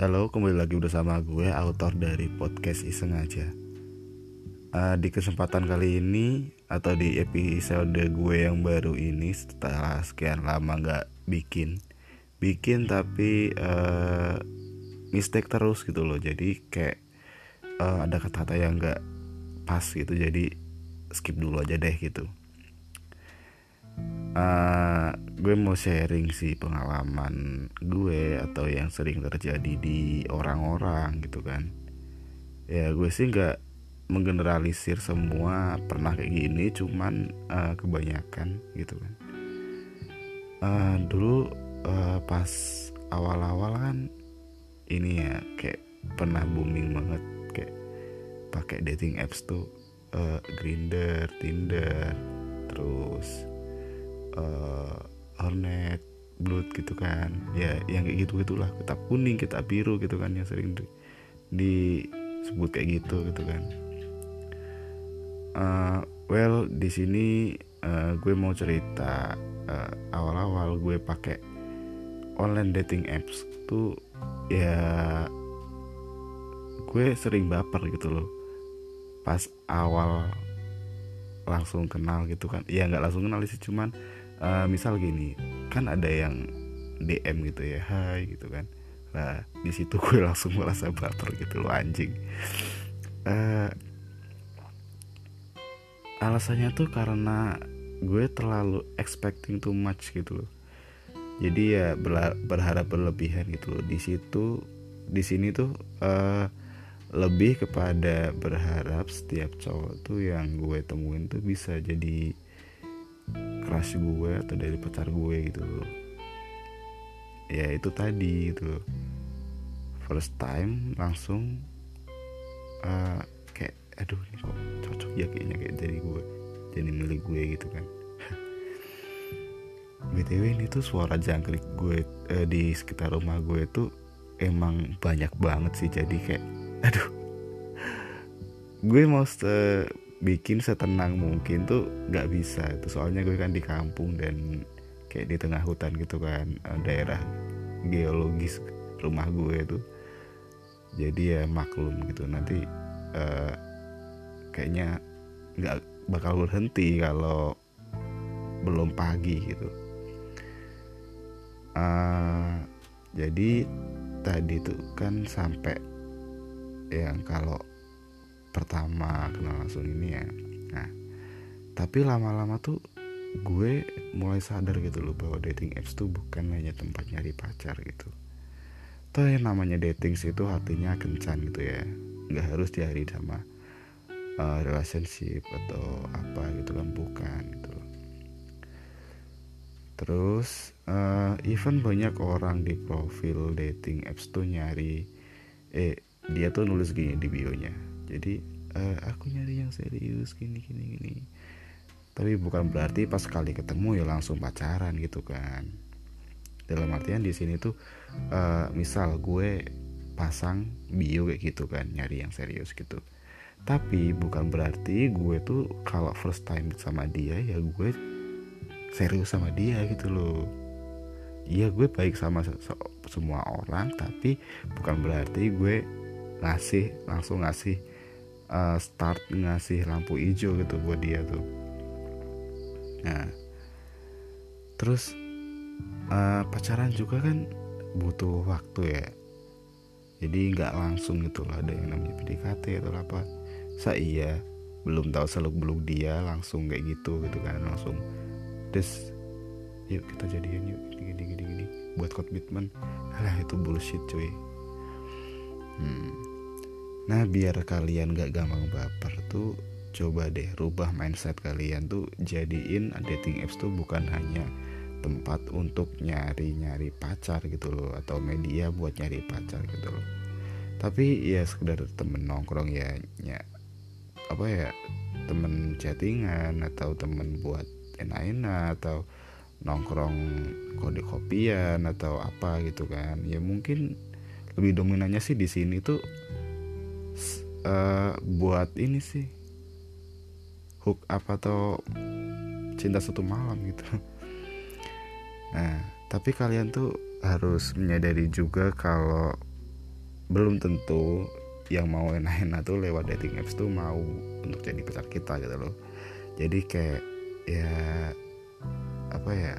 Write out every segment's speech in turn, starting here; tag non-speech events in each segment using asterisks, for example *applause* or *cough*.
Halo, kembali lagi bersama gue, autor dari podcast Iseng aja. Uh, di kesempatan kali ini atau di episode gue yang baru ini setelah sekian lama nggak bikin, bikin tapi uh, mistake terus gitu loh. Jadi kayak uh, ada kata-kata yang nggak pas gitu, jadi skip dulu aja deh gitu uh, gue mau sharing sih pengalaman gue atau yang sering terjadi di orang-orang gitu kan. Ya gue sih nggak menggeneralisir semua pernah kayak gini cuman uh, kebanyakan gitu kan. Uh, dulu uh, pas awal-awal kan ini ya kayak pernah booming banget kayak pakai dating apps tuh uh, Grinder, Tinder, terus uh, Hornet, Blood gitu kan. Ya yang kayak gitu gitulah kita kuning kita biru gitu kan yang sering di, disebut kayak gitu gitu kan. Uh, well di sini uh, gue mau cerita uh, awal-awal gue pakai online dating apps tuh ya gue sering baper gitu loh. Pas awal langsung kenal gitu kan. Ya nggak langsung kenal sih cuman uh, misal gini kan ada yang DM gitu ya Hai gitu kan. Nah di situ gue *laughs* langsung merasa baper gitu loh anjing. Uh, alasannya tuh karena gue terlalu expecting too much gitu loh. Jadi ya berharap berlebihan gitu loh. Di situ di sini tuh uh, lebih kepada berharap setiap cowok tuh yang gue temuin tuh bisa jadi crush gue atau dari pacar gue gitu. Ya itu tadi gitu. First time langsung uh, kayak aduh ini kok cocok ya kayaknya kayak dari gue jadi milik gue gitu kan. *laughs* Btw ini tuh suara jangkrik gue uh, di sekitar rumah gue tuh emang banyak banget sih. Jadi kayak aduh gue mau bikin setenang mungkin tuh nggak bisa itu. Soalnya gue kan di kampung dan kayak di tengah hutan gitu kan eh, daerah geologis rumah gue tuh jadi ya maklum gitu. Nanti uh, kayaknya nggak bakal berhenti kalau belum pagi gitu. Uh, jadi tadi tuh kan sampai yang kalau pertama kenal langsung ini ya. Nah tapi lama-lama tuh gue mulai sadar gitu loh bahwa dating apps tuh bukan hanya tempat nyari pacar gitu. Toh yang namanya dating sih itu artinya kencan gitu ya. Nggak harus diari sama uh, relationship atau apa gitu kan bukan gitu. Terus uh, even banyak orang di profil dating apps tuh nyari eh dia tuh nulis gini di bionya jadi uh, aku nyari yang serius gini gini gini. Tapi bukan berarti pas sekali ketemu ya langsung pacaran gitu kan. Dalam artian di sini tuh uh, misal gue pasang bio kayak gitu kan nyari yang serius gitu. Tapi bukan berarti gue tuh kalau first time sama dia ya gue serius sama dia gitu loh. Iya gue baik sama semua orang tapi bukan berarti gue ngasih langsung ngasih uh, start ngasih lampu hijau gitu buat dia tuh. Nah terus uh, pacaran juga kan butuh waktu ya. Jadi nggak langsung gitu lah ada yang namanya PDKT atau apa. Saya iya belum tahu seluk beluk dia langsung kayak gitu gitu kan langsung des yuk kita jadian yuk gini gini gini, gini. buat komitmen. Lah itu bullshit cuy. Hmm Nah biar kalian gak gampang baper tuh coba deh rubah mindset kalian tuh jadiin dating apps tuh bukan hanya tempat untuk nyari-nyari pacar gitu loh atau media buat nyari pacar gitu loh. Tapi ya sekedar temen nongkrong ya, ya apa ya temen chattingan atau temen buat enak-enak atau nongkrong kode kopian atau apa gitu kan. Ya mungkin lebih dominannya sih di sini tuh uh, buat ini sih. Hook apa atau cinta satu malam gitu. *laughs* Nah tapi kalian tuh harus menyadari juga kalau belum tentu yang mau enak-enak tuh lewat dating apps tuh mau untuk jadi pacar kita gitu loh. Jadi kayak ya apa ya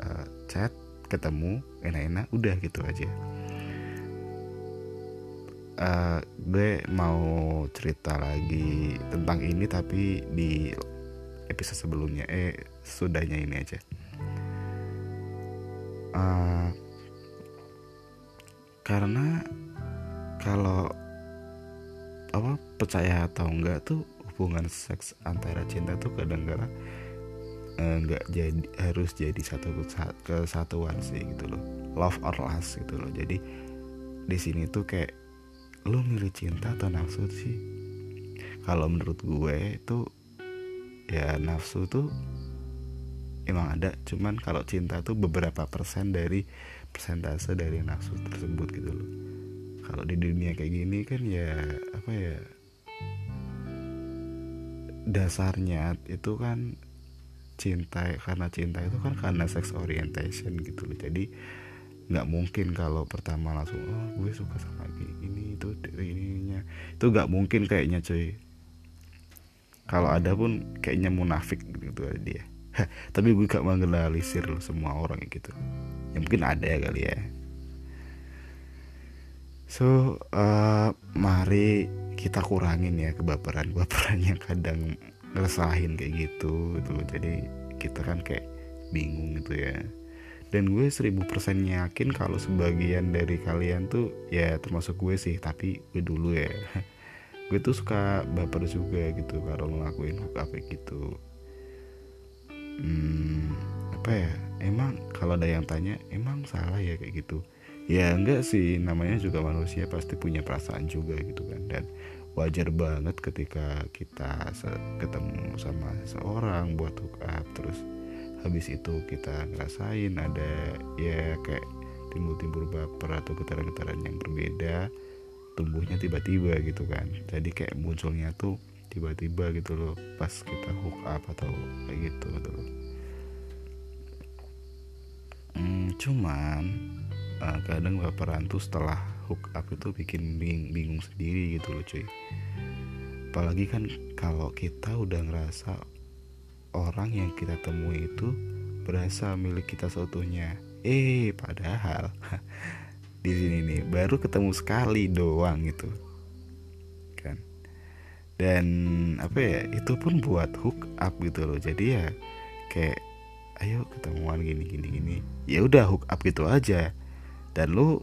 uh, chat ketemu enak-enak udah gitu aja uh, gue mau cerita lagi tentang ini tapi di episode sebelumnya. Eh sudahnya ini aja. Uh, karena kalau apa percaya atau enggak tuh hubungan seks antara cinta tuh kadang-kadang eh, jadi harus jadi satu kesatuan sih gitu loh. Love or lust gitu loh. Jadi di sini tuh kayak lu milih cinta atau nafsu sih? Kalau menurut gue itu ya nafsu tuh emang ada. Cuman kalau cinta tuh beberapa persen dari persentase dari nafsu tersebut gitu loh. Kalau di dunia kayak gini kan ya apa ya dasarnya itu kan cinta karena cinta itu kan karena sex orientation gitu loh. Jadi nggak mungkin kalau pertama langsung oh gue suka sama ini itu ininya. Itu nggak mungkin kayaknya cuy. Kalau ada pun kayaknya munafik gitu dia. Tapi gue gak mengeneralisir semua orang gitu. Ya mungkin ada ya kali ya. So uh, mari kita kurangin ya kebaperan-kebaperan yang kadang ngerasain kayak gitu gitu. Jadi kita kan kayak bingung gitu ya dan gue seribu persen yakin kalau sebagian dari kalian tuh ya termasuk gue sih tapi gue dulu ya. *laughs* Gue tuh suka baper juga gitu kalau ngelakuin hook kayak gitu. Hmm, apa ya? Emang kalau ada yang tanya emang salah ya? kayak gitu. Ya enggak sih namanya juga manusia pasti punya perasaan juga gitu kan. Dan wajar banget ketika kita ketemu sama seorang buat hook up terus habis itu kita ngerasain ada ya kayak timbul-timbul baper atau getaran-getaran yang berbeda tumbuhnya tiba-tiba gitu kan. Jadi kayak munculnya tuh tiba-tiba gitu loh pas kita hook up atau kayak gitu gitu loh. Hmm, cuman uh, kadang baperan tuh setelah hook up itu bikin bing bingung sendiri gitu loh cuy. Apalagi kan kalau kita udah ngerasa orang yang kita temui itu berasa milik kita seutuhnya. Eh padahal *laughs* di sini nih baru ketemu sekali doang gitu kan? Dan apa ya itu pun buat hook up gitu loh. Jadi ya kayak ayo ketemuan gini gini gini. Ya udah hook up gitu aja. Dan lu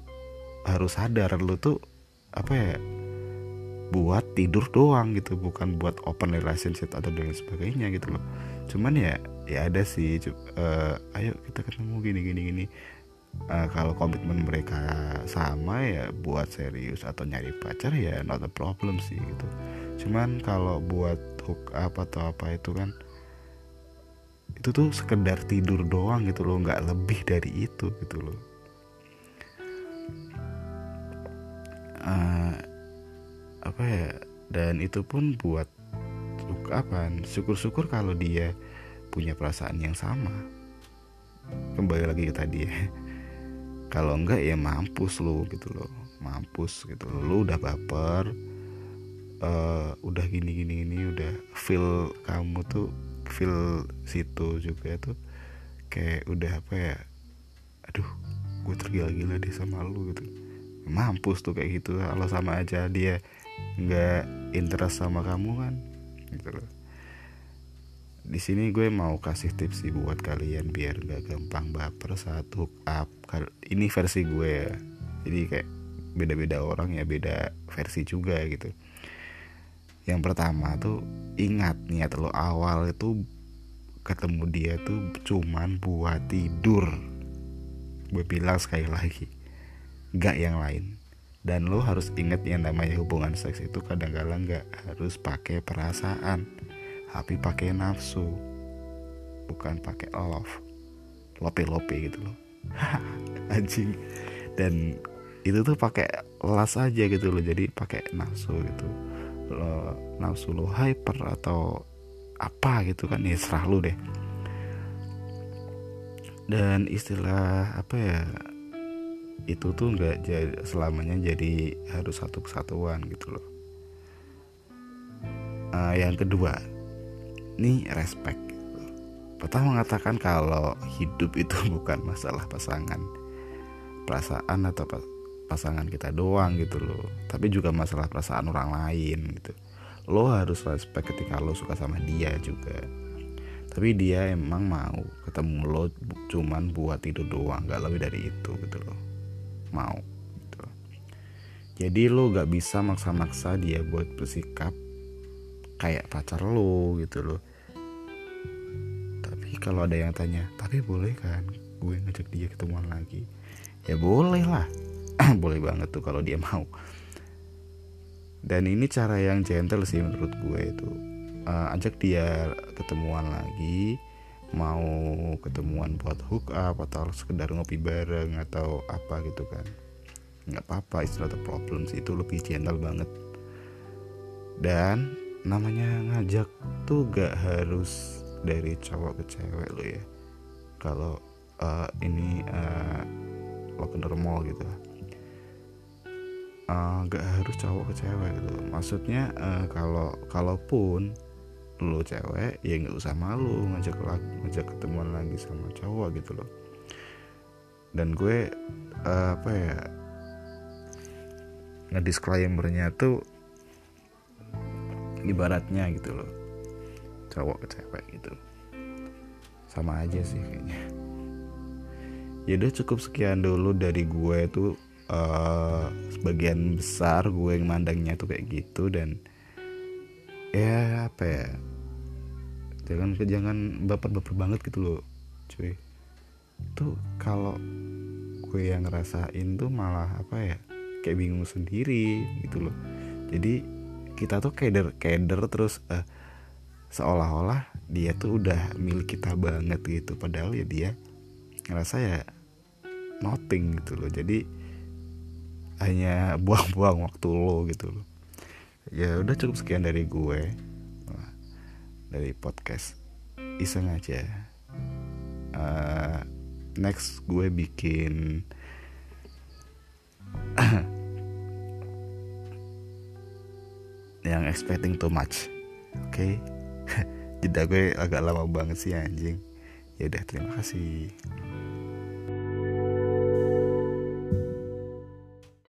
harus sadar lu tuh apa ya buat tidur doang gitu bukan buat open relationship atau dan sebagainya gitu loh cuman ya ya ada sih uh, ayo kita ketemu gini gini gini. Uh, kalau komitmen mereka sama ya buat serius atau nyari pacar ya not a problem sih gitu. Cuman kalau buat hook up atau apa itu kan itu tuh sekedar tidur doang gitu loh nggak lebih dari itu gitu loh. Uh, apa ya dan itu pun buat apa syukur-syukur kalau dia punya perasaan yang sama. Kembali lagi ke tadi ya. Kalau enggak ya mampus lu gitu loh. Mampus gitu loh. Lu udah baper uh, udah gini gini gini udah feel kamu tuh feel situ juga tuh kayak udah apa ya aduh gue tergila-gila deh sama lu gitu. Mampus tuh kayak gitu. Kalau sama aja dia nggak interest sama kamu kan gitu loh. Di sini gue mau kasih tips sih buat kalian biar gak gampang baper saat hook up. Ini versi gue ya. Jadi kayak beda-beda orang ya beda versi juga gitu. Yang pertama tuh ingat niat lo awal itu ketemu dia tuh cuman buat tidur. Gue bilang sekali lagi gak yang lain dan lo harus ingat yang namanya hubungan seks itu kadang-kadang gak harus pakai perasaan tapi pakai nafsu bukan pakai love. Lope-lope gitu loh. *laughs* Anjing. Dan itu tuh pakai las aja gitu loh jadi pakai nafsu gitu. Lo nafsu lo hyper atau apa gitu kan ya serah lu deh. Dan istilah apa ya itu tuh nggak selamanya jadi harus satu kesatuan gitu loh. Uh, yang kedua ini respect. Pertama mengatakan kalau hidup itu *laughs* bukan masalah pasangan perasaan atau pasangan kita doang gitu loh. Tapi juga masalah perasaan orang lain gitu. Lo harus respect ketika lo suka sama dia juga. Tapi dia emang mau ketemu lo cuman buat tidur doang gak lebih dari itu gitu loh mau gitu. jadi lo gak bisa maksa-maksa dia buat bersikap kayak pacar lo gitu loh. Tapi kalau ada yang tanya tapi boleh kan gue ngajak dia ketemuan lagi? Ya boleh lah. *clears throat* Boleh banget tuh kalau dia mau. Dan ini cara yang gentle sih menurut gue itu. Uh, ajak dia ketemuan lagi mau ketemuan buat hook up atau sekedar ngopi bareng atau apa gitu kan. Nggak apa-apa istilah atau problem sih itu lebih gentle banget. Dan namanya ngajak tuh gak harus dari cowok ke cewek lo ya. Kalau uh, ini uh, lo ke mall gitu. Uh, gak harus cowok ke cewek gitu maksudnya uh, kalau kalaupun lo cewek ya nggak usah malu ngajak ngajak ketemuan lagi sama cowok gitu loh. Dan gue uh, apa ya ngedisclaimernya tuh ibaratnya gitu loh cowok ke cewek gitu. Sama aja sih kayaknya. Ya udah cukup sekian dulu dari gue tuh uh, sebagian besar gue yang mandangnya tuh kayak gitu dan ya apa ya jangan jangan baper-baper banget gitu loh cuy. Tuh kalau gue yang ngerasain tuh malah apa ya kayak bingung sendiri gitu loh. Jadi kita tuh keder keder terus uh, seolah-olah dia tuh udah milik kita banget gitu. Padahal ya dia ngerasa ya nothing gitu loh. Jadi hanya *laughs* buang-buang waktu lo gitu loh. Ya udah cukup sekian dari gue dari podcast. Iseng aja. Uh, next gue bikin *coughs* yang expecting too much. Oke? Okay? *laughs* jeda gue agak lama banget sih anjing. Ya udah terima kasih